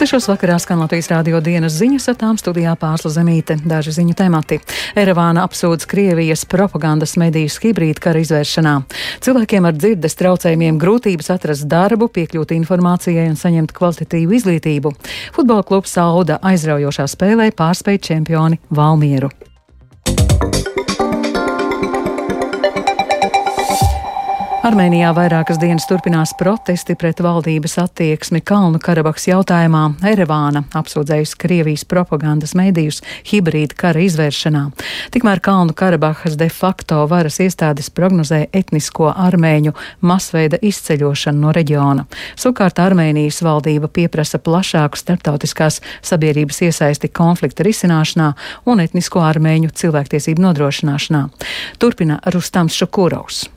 Sešos vakarā skan Latvijas rādio dienas ziņas, ar tām studijā pārsla zemīte daži ziņu temati. Erevāna apsūdz Krievijas propagandas medijas hibrīda kara izvēršanā. Cilvēkiem ar dzirdes traucējumiem grūtības atrast darbu, piekļūt informācijai un saņemt kvalitatīvu izglītību. Futbola klubs Sauda aizraujošā spēlē pārspēja čempioni Valmieru. Armēnijā vairākas dienas turpinās protesti pret valdības attieksmi Kalnu Karabahas jautājumā. Erevāna apsūdzējusi Krievijas propagandas mēdījus hibrīda kara izvēršanā. Tikmēr Kalnu Karabahas de facto varas iestādes prognozē etnisko armēņu masveida izceļošanu no reģiona. Savukārt Armēnijas valdība pieprasa plašāku starptautiskās sabiedrības iesaisti konflikta risināšanā un etnisko armēņu cilvēktiesību nodrošināšanā. Turpina Rustams Šukurovs.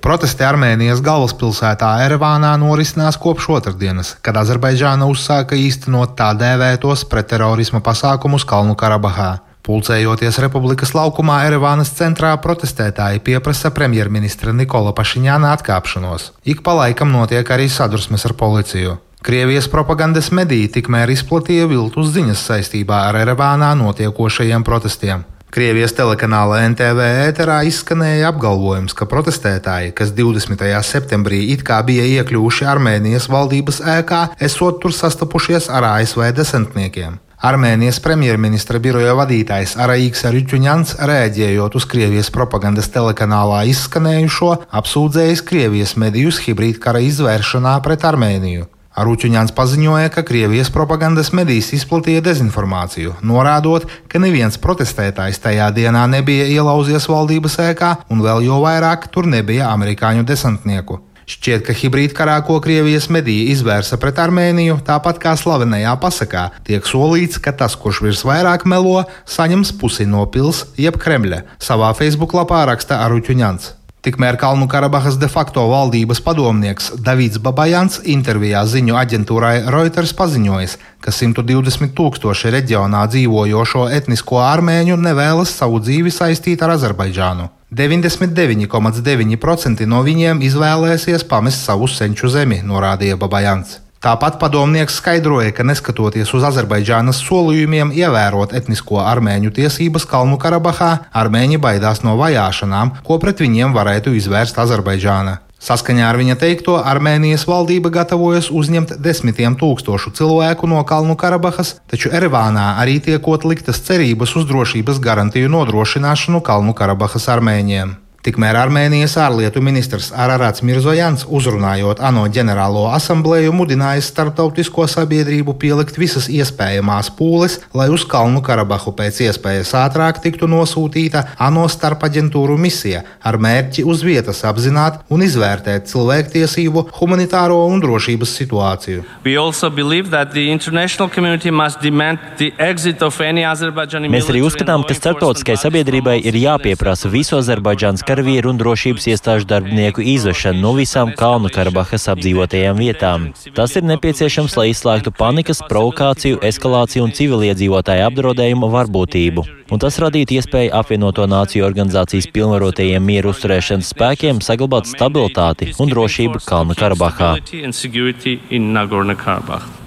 Protesti Armēnijas galvaspilsētā Erevānā norisinās kopš otrdienas, kad Azerbaidžāna uzsāka īstenot tā dēvētos pretterorisma pasākumus Kalnu Karabahā. Pulcējoties republikas laukumā Erevānas centrā, protestētāji pieprasa premjerministra Nikola Pašiņāna atkāpšanos. Ik pa laikam notiek arī sadursmes ar policiju. Krievijas propagandas mediji tikmēr izplatīja viltus ziņas saistībā ar Erevānā notiekošajiem protestiem. Krievijas telekanāla NTV ēterā izskanēja apgalvojums, ka protestētāji, kas 20. septembrī it kā bija iekļuvuši Armēnijas valdības ēkā, esot tur sastapušies ar ASV desantniekiem. Armēnijas premjerministra biroja vadītājs Araiks Ričuņants, rēģējot uz Krievijas propagandas telekanālā izskanējušo, apsūdzējis Krievijas medijus hibrīdkara izvēršanā pret Armēniju. Arūķuņāns paziņoja, ka Krievijas propagandas medijas izplatīja dezinformāciju, norādot, ka neviens protestētājs tajā dienā nebija ielauzies valdības ēkā, un vēl jo vairāk tur nebija amerikāņu desantnieku. Šķiet, ka hibrīdkarā, ko Krievijas mediji izvērsa pret Armēniju, tāpat kā slavenajā pasakā, tiek solīts, ka tas, kurš virs vairāk melo, saņems pusi no pils jeb Kremļa. Savā Facebook lapā raksta Aruķuņants. Tikmēr Kalnu Karabahas de facto valdības padomnieks Davids Babajans intervijā ziņu aģentūrai Reuters paziņojis, ka 120 tūkstoši reģionā dzīvojošo etnisko armēņu nevēlas savu dzīvi saistīt ar Azerbaidžānu. 99,9% no viņiem izvēlēsies pamest savu senču zemi, norādīja Babajans. Tāpat padomnieks skaidroja, ka neskatoties uz Azerbaidžānas solījumiem ievērot etnisko armēņu tiesības Kalnu Karabahā, armēņi baidās no vajāšanām, ko pret viņiem varētu izvērst Azerbaidžāna. Saskaņā ar viņa teikto, Armēnijas valdība gatavojas uzņemt desmitiem tūkstošu cilvēku no Kalnu Karabahas, taču Erevānā arī tiekot liktas cerības uz drošības garantiju nodrošināšanu Kalnu Karabahas armēņiem. Tikmēr Armēnijas ārlietu ministrs Ararats Mirzojans, uzrunājot ANO ģenerālo asamblēju, mudinājis starptautisko sabiedrību pielikt visas iespējamās pūles, lai uz Kalnu Karabahu pēc iespējas ātrāk tiktu nosūtīta ANO starpaģentūru misija ar mērķi uz vietas apzināt un izvērtēt cilvēktiesību, humanitāro un drošības situāciju. Mēs arī uzskatām, ka starptautiskai sabiedrībai ir jāpieprasa visu Azerbaidžānas karavīru un drošības iestāžu darbinieku izvešanu no visām Kalnu Karabahas apdzīvotajām vietām. Tas ir nepieciešams, lai izslēgtu panikas, provokāciju, eskalāciju un civiliedzīvotāju apdraudējumu varbūtību un tas radītu iespēju apvienoto nāciju organizācijas pilnvarotajiem mieru uzturēšanas spēkiem saglabāt stabilitāti un drošību Kalnu Karabahā.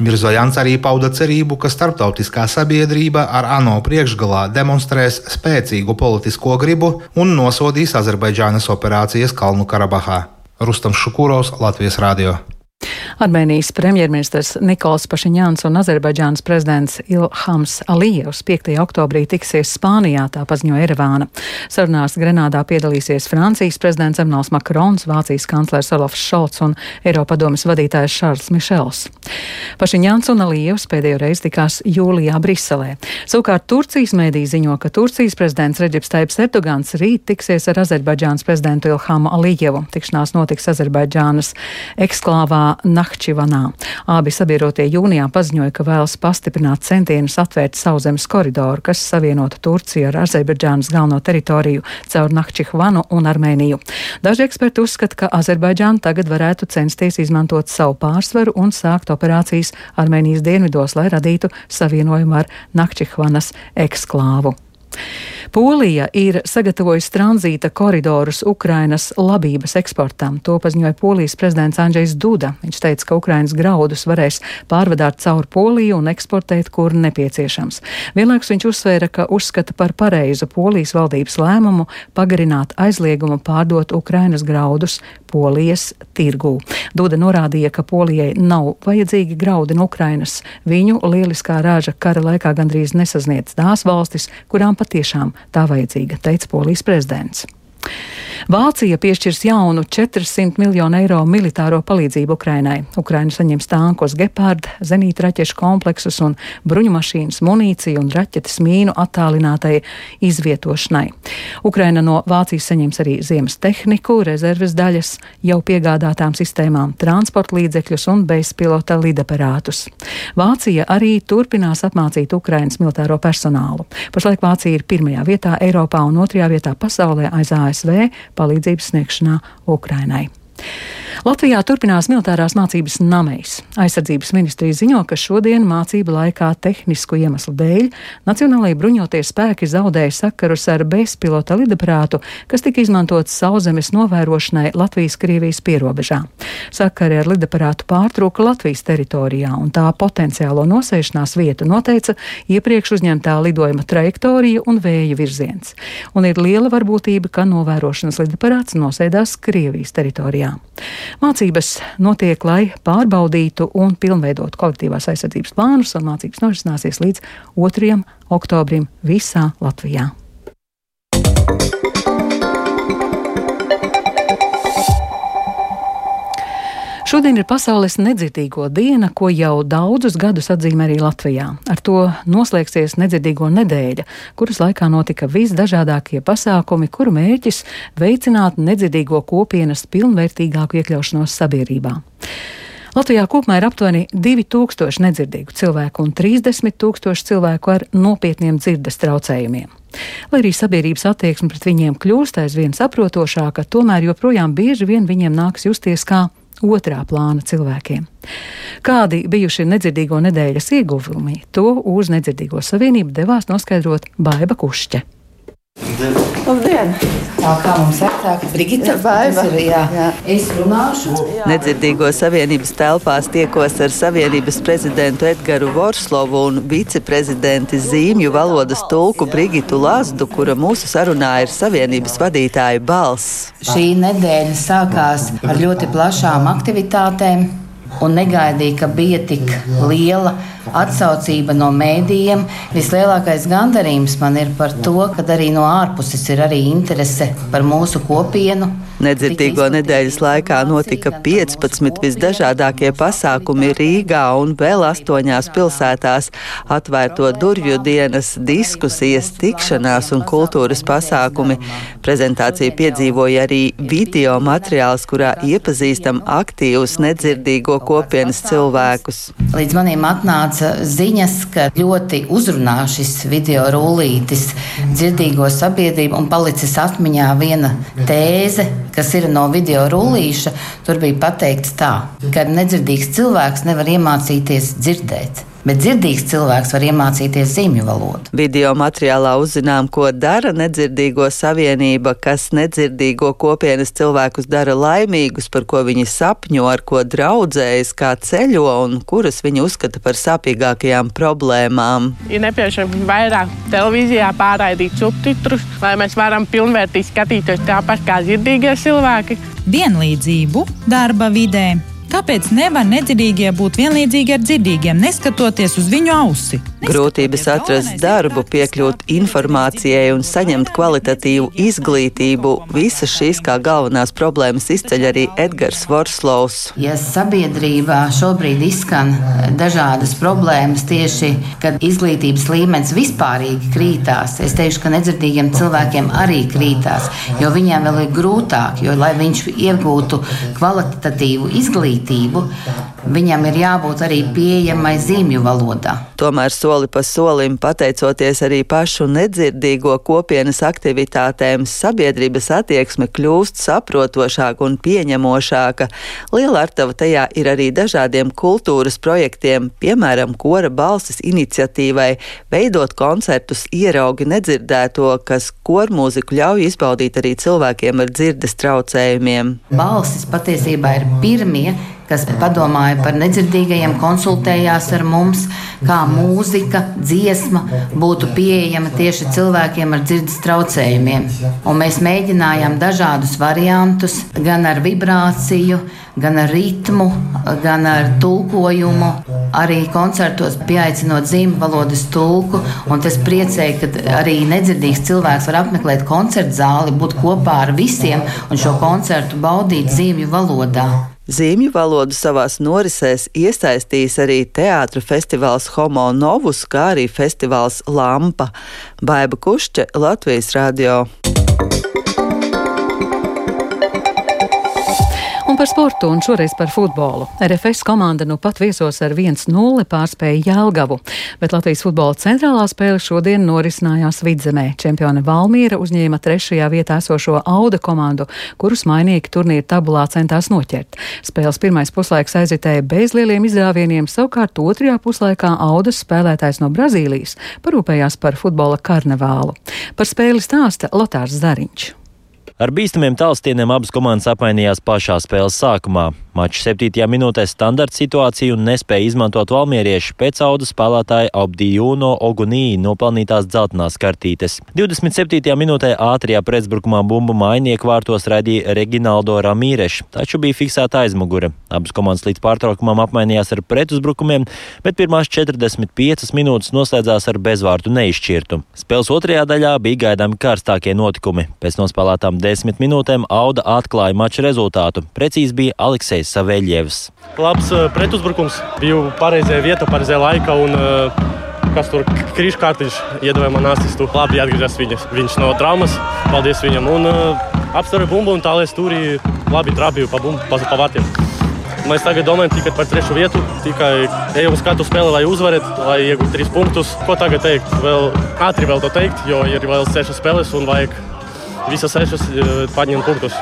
Mirzojans arī pauda cerību, ka starptautiskā sabiedrība ar ANO priekšgalā demonstrēs spēcīgu politisko gribu un nosodīs Azerbaidžānas operācijas Kalnu Karabahā. Rustam Šukurovs, Latvijas Rādio. Armēnijas premjerministrs Nikols Pašiņāns un Azerbaidžānas prezidents Ilhams Alijevs 5. oktobrī tiksies Spānijā, tā paziņoja Erevāna. Sarunās Grenādā piedalīsies Francijas prezidents Emmanuels Makrons, Vācijas kanclers Olafs Šolts un Eiropadomas vadītājs Šārls Mišels. Pašiņāns un Alijevs pēdējo reizi tikās jūlijā Briselē. Savukārt Turcijas mēdī ziņo, ka Turcijas prezidents Reģips Taips Erdogans rīt tiksies ar Azerbaidžānas prezidentu Ilhamu Alijevu. Tikšanās notiks Azerbaidžānas eksklāvā Nahčivanā. Abi sabiedrotie jūnijā paziņoja, ka vēlas pastiprināt centienus atvērt sauszemes koridoru, kas savienotu Turciju ar Azerbaidžānas galveno teritoriju caur Nahčihvanu un Armēniju. Daži eksperti uzskata, ka Azerbaidžāna tagad varētu censties izmantot savu pārsvaru un sākt operācijas Armēnijas dienvidos, lai radītu savienojumu ar Nakčihvanas eksklāvu. Polija ir sagatavojusi tranzīta koridorus Ukrainas labības eksportam. To paziņoja Polijas prezidents Andrzejs Duda. Viņš teica, ka Ukrainas graudus varēs pārvadāt caur Poliju un eksportēt, kur nepieciešams. Vienlaikus viņš uzsvēra, ka uzskata par pareizu Polijas valdības lēmumu pagarināt aizliegumu pārdot Ukrainas graudus Polijas tirgū. Duda norādīja, ka Polijai nav vajadzīgi graudi no Ukrainas. Viņu lieliskā rāža kara laikā gandrīz nesasniedz tās valstis, kurām patiešām tā vajadzīga, teica Polijas prezidents. Vācija piešķirs jaunu 400 miljonu eiro militāro palīdzību Ukrainai. Ukraina saņems tankus, gepārdu, zenītraķešu kompleksus un bruņumašīnas, munīciju un raķetes mīnu attālinātai izvietošanai. Ukraina no Vācijas saņems arī ziemas tehniku, rezerves daļas, jau piegādātām sistēmām, transporta līdzekļus un bezpilota lidaparātus. Vācija arī turpinās apmācīt Ukrainas militāro personālu. Pašlaik Vācija ir pirmajā vietā Eiropā un otrajā vietā pasaulē aiz ASV palīdzības sniegšanā Ukrainai. Latvijā turpinās militārās mācības Namejs. Aizsardzības ministrija ziņo, ka šodien mācību laikā tehnisku iemeslu dēļ Nacionālajie bruņotie spēki zaudēja sakarus ar bezpilota lidaprātu, kas tika izmantots sauzemes novērošanai Latvijas-Krievijas pierobežā. Sakari ar lidaprātu pārtrūka Latvijas teritorijā, un tā potenciālo nosēšanās vietu noteica iepriekš uzņemtā lidojuma trajektorija un vēja virziens. Un ir liela varbūtība, ka novērošanas lidaprāts nosēdās Krievijas teritorijā. Mācības notiek, lai pārbaudītu un pilnveidotu kolektīvās aizsardzības plānus, un mācības norisināsies līdz 2. oktobrim visā Latvijā. Šodien ir pasaules nedzirdīgo diena, ko jau daudzus gadus atzīmē arī Latvijā. Ar to noslēgsies nedzirdīgo nedēļa, kuras laikā notika visdažādākie pasākumi, kuru mērķis veicināt nedzirdīgo kopienas pilnvērtīgāku iekļaušanos sabiedrībā. Latvijā kopumā ir aptuveni 2000 nedzirdīgu cilvēku un 30 tūkstoši cilvēku ar nopietniem dzirdes traucējumiem. Lai arī sabiedrības attieksme pret viņiem kļūst aizvien saprotošāka, tomēr joprojām bieži vien viņiem nāks justies kā otrā plāna cilvēkiem. Kādi bijuši nedzirdīgo nedēļas ieguvumi, to uz Nedzirdīgo savienību devās noskaidrot Baiva Kušķe. Labdien! Tā kā mums saka, Brigita, Baiva. ir, jā, jā. es runāšu. Nedzirdīgo savienības telpās tiekos ar savienības prezidentu Edgars Vorslovu un viceprezidenti zīmju valodas tulku Brigitu Lazdu, kura mūsu sarunā ir savienības vadītāja balss. Šī nedēļa sākās ar ļoti plašām aktivitātēm un negaidīja, ka bija tik liela atsaucība no mēdījiem. Vislielākais gandarījums man ir par to, ka arī no ārpuses ir arī interese par mūsu kopienu. Nedzirdīgo nedēļas laikā notika 15 visdažādākie pasākumi Rīgā un vēl astoņās pilsētās - atvērto durvju dienas, diskusijas, tikšanās un kultūras pasākumi. Prezentāciju piedzīvoja arī video materiāls, kurā iepazīstam aktīvus nedzirdīgo kopienas cilvēkus. Līdz manim atnāca ziņas, ka ļoti uzrunā šis video rullītis dzirdīgo sabiedrību un palicis atmiņā viena tēze, kas ir no video rullīša. Tur bija pateikts tā, ka nedzirdīgs cilvēks nevar iemācīties dzirdēt bet dzirdīgs cilvēks var iemācīties zīmju valodu. Video materiālā uzzinām, ko dara nedzirdīgo savienība, kas nedzirdīgo kopienas cilvēkus dara laimīgus, par ko viņi sapņo, ar ko draudzējas, kā ceļo un kuras viņi uzskata par sāpīgākajām problēmām. Ir nepieciešams vairāk televīzijā pārraidīt subtitrus, lai mēs varam pilnvērtīgi skatīties tāpat kā dzirdīgie cilvēki. Vienlīdzību darba vidē Kāpēc nevar nedzirdīgie būt vienlīdzīgi ar dzirdīgiem, neskatoties uz viņu ausi? Grūtības atrast darbu, piekļūt informācijai un saņemt kvalitatīvu izglītību - visas šīs kā galvenās problēmas izceļ arī Edgars Vorslovs. Ja sabiedrībā šobrīd izskan dažādas problēmas tieši, kad izglītības līmenis vispārīgi krītās, es teikšu, ka nedzirdīgiem cilvēkiem arī krītās, jo viņiem vēl ir grūtāk, jo lai viņš iegūtu kvalitatīvu izglītību, viņam ir jābūt arī pieejamai zīmju valodā. Tomēr soli pa solim, pateicoties arī pašu nedzirdīgo kopienas aktivitātēm, sabiedrības attieksme kļūst saprotošāka un pieņemošāka. Lielārtava tajā ir arī dažādiem kultūras projektiem, piemēram, kora balsis iniciatīvai, veidot koncertus ieraugi nedzirdēto, kas kormūziku ļauj izbaudīt arī cilvēkiem ar dzirdes traucējumiem. Balsis patiesībā ir pirmie kas padomāja par nedzirdīgajiem, konsultējās ar mums, kā mūzika, dziesma būtu pieejama tieši cilvēkiem ar dzirdes traucējumiem. Un mēs mēģinājām dažādus variantus, gan ar vibrāciju, gan ar ritmu, gan ar tulkojumu. Arī koncertos pieaicinot zīmju valodas tulku, un tas priecēja, ka arī nedzirdīgs cilvēks var apmeklēt koncertu zāli, būt kopā ar visiem un šo koncertu baudīt zīmju valodā. Zīmju valodu savās norisēs iesaistījis arī teātra festivāls Homo Novus, kā arī festivāls Lampa. Baiba Kušķe, Latvijas radio. Un par sportu, un šoreiz par futbolu. RFS komanda nu pat viesos ar 1-0 pārspēja Jēlgavu, bet Latvijas futbola centrālā spēle šodien norisinājās vidzemē. Čempione Valmiera uzņēma trešajā vietā esošo Auda komandu, kurus mainīgi turnīra tabulā centās noķert. Spēles pirmais puslaiks aizitēja bez lieliem izrāvieniem, savukārt otrajā puslaikā Audas spēlētājs no Brazīlijas parūpējās par futbola karnevālu. Par spēli stāsta Lotārs Zariņš. Ar bīstamiem tālstieniem abas komandas apmainījās pašā spēles sākumā. Mačs 7. minūtē standarta situāciju un nespēja izmantot valmierieši pēc audu spēlētāja Abdijūno Ogunī nopelnītās dzeltenās kartītes. 27. minūtē ātrajā pretuzbrukumā bumbu mainieku vārtos radīja Reginaldo Ramīreša, taču bija fiksēta aizmugure. Abas komandas līdz pārtraukumam apmainījās ar pretuzbrukumiem, bet pirmās 45 minūtes noslēdzās ar bezvārdu neizšķirtu. Spēles otrajā daļā bija gaidāmi karstākie notikumi. Pēc nospēlētām desmit minūtēm Auda atklāja mača rezultātu. Precīzi bija Aleksejs Andrejs Saveļievs. Labs uh, pretuzbrukums, biju pareizajā vietā, pareizajā laikā. Un, uh, kas tur krīšs kārtiņš iedeva man asistu. Labi atgriezās viņas, viņš no traumas. Paldies viņam. Un uh, apstāju bumbu un tālāk stūrī labi trāpīju pa, bumbu, pa, pa vārtiem. Mēs tagad domājam tikai par trešo vietu. Tikai ejam uz katru spēli, lai uzvarētu, lai iegūtu trīs punktus. Ko tagad teikt? Vēl ātri vēl to teikt, jo ir vēl sešas spēles un vajag visas sešas paņemt punktus.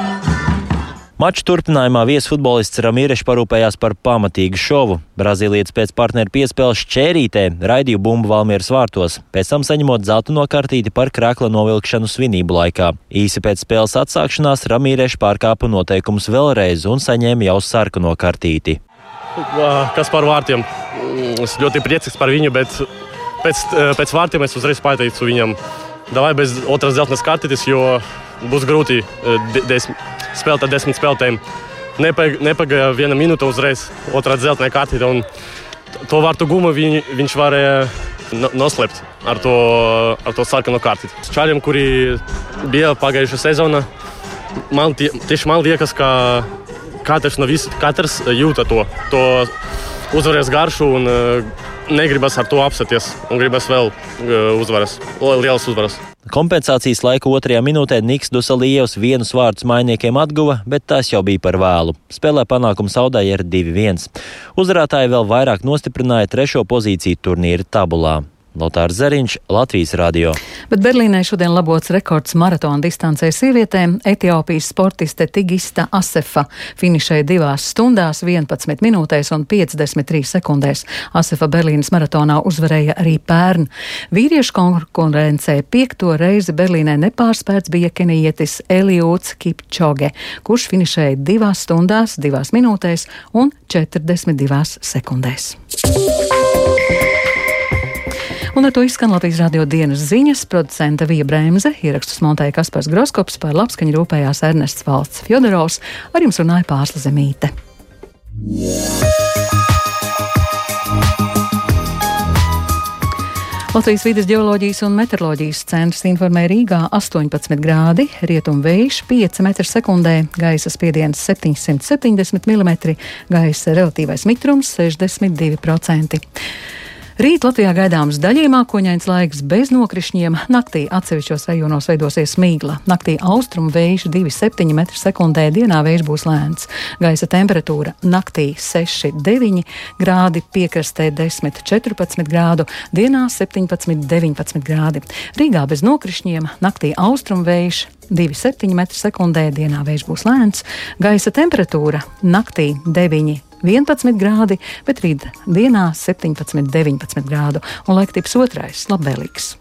Maču turpinājumā viesfutbolists Ramīrešs parūpējās par pamatīgu šovu. Brazīlietis pēc partneru piespēles šķērītē raidīja bumbu Valmieras vārtos, pēc tam saņemot zelta nokartīti par krākla novilkšanu svinību laikā. Īsi pēc spēles atsākšanās Ramīrešs pārkāpa noteikumus vēlreiz un saņēma jau sarkano kartīti. Kas par vārtiem? Es ļoti priecīgs par viņu, bet pēc, pēc vārtiem es uzreiz pateicu viņam, davai bez otras zeltnes kartītes, jo būs grūti desmit spēlēt ar desmit spēlētājiem. Nepagāja viena minūte uzreiz, otrā dzeltenē kārtība. To vārtu gumu viņ, viņš varēja noslēpt ar to, ar to sarkano kārtību. Čāļiem, kuri bija pagājušā sezona, man tie, tieši man liekas, ka katrs no visiem katrs jūta to, to uzvaras garšu un uh, negribas ar to apsēties. Un gribas vēl uh, uzvaras, lielas uzvaras. Kompensācijas laika otrajā minūtē Niks Dusalijevs vienus vārdus mainiekiem atguva, bet tas jau bija par vēlu. Spēlē panākumu zaudēja ar 2-1. Uzvarētāji vēl vairāk nostiprināja trešo pozīciju turnīra tabulā. Lotārs Zariņš, Latvijas radio. Bet Berlīnē šodien labots rekords maratona distancē sievietēm. Etiopijas sportiste Tigista Asefa finišēja divās stundās, 11 minūtēs un 53 sekundēs. Asefa Berlīnas maratonā uzvarēja arī pērn. Vīriešu konkurencē piekto reizi Berlīnē nepārspēts bija kenijietis Elijūts Kipčoge, kurš finišēja divās stundās, divās minūtēs un 42 sekundēs. Un ar to izskan Latvijas radio dienas ziņas. Producenta Vija Brēmze, ierakstus montēja Kaspars Groskops, par labskaņu rūpējās Ernests Valsts Fjodorovs, ar jums runāja Pārsla Zemīte. Latvijas vidas geoloģijas un meteoroloģijas centrs informē Rīgā 18 grādi, rietumu vējš 5 m2, gaisa spiediens 770 mm, gaisa relatīvais mitrums 62%. Rīt Latvijā gaidāms daļai mākoņains laiks bez nokrišņiem. Naktī atsevišķos rajonos veidosies mīgla. Naktī austrumu vējš 2,7 m2, dienā vējš būs lēns. Gaisa temperatūra naktī 6,9 grādi, piekrastē 10,14 grādu, dienā 17,19 grādi. Rīgā bez nokrišņiem, naktī austrumu vējš 2,7 m2, dienā vējš būs lēns. Gaisa temperatūra naktī 9. 11 grādi, bet rīt dienā 17, 19 grādu un laika tips otrais - labvēlīgs.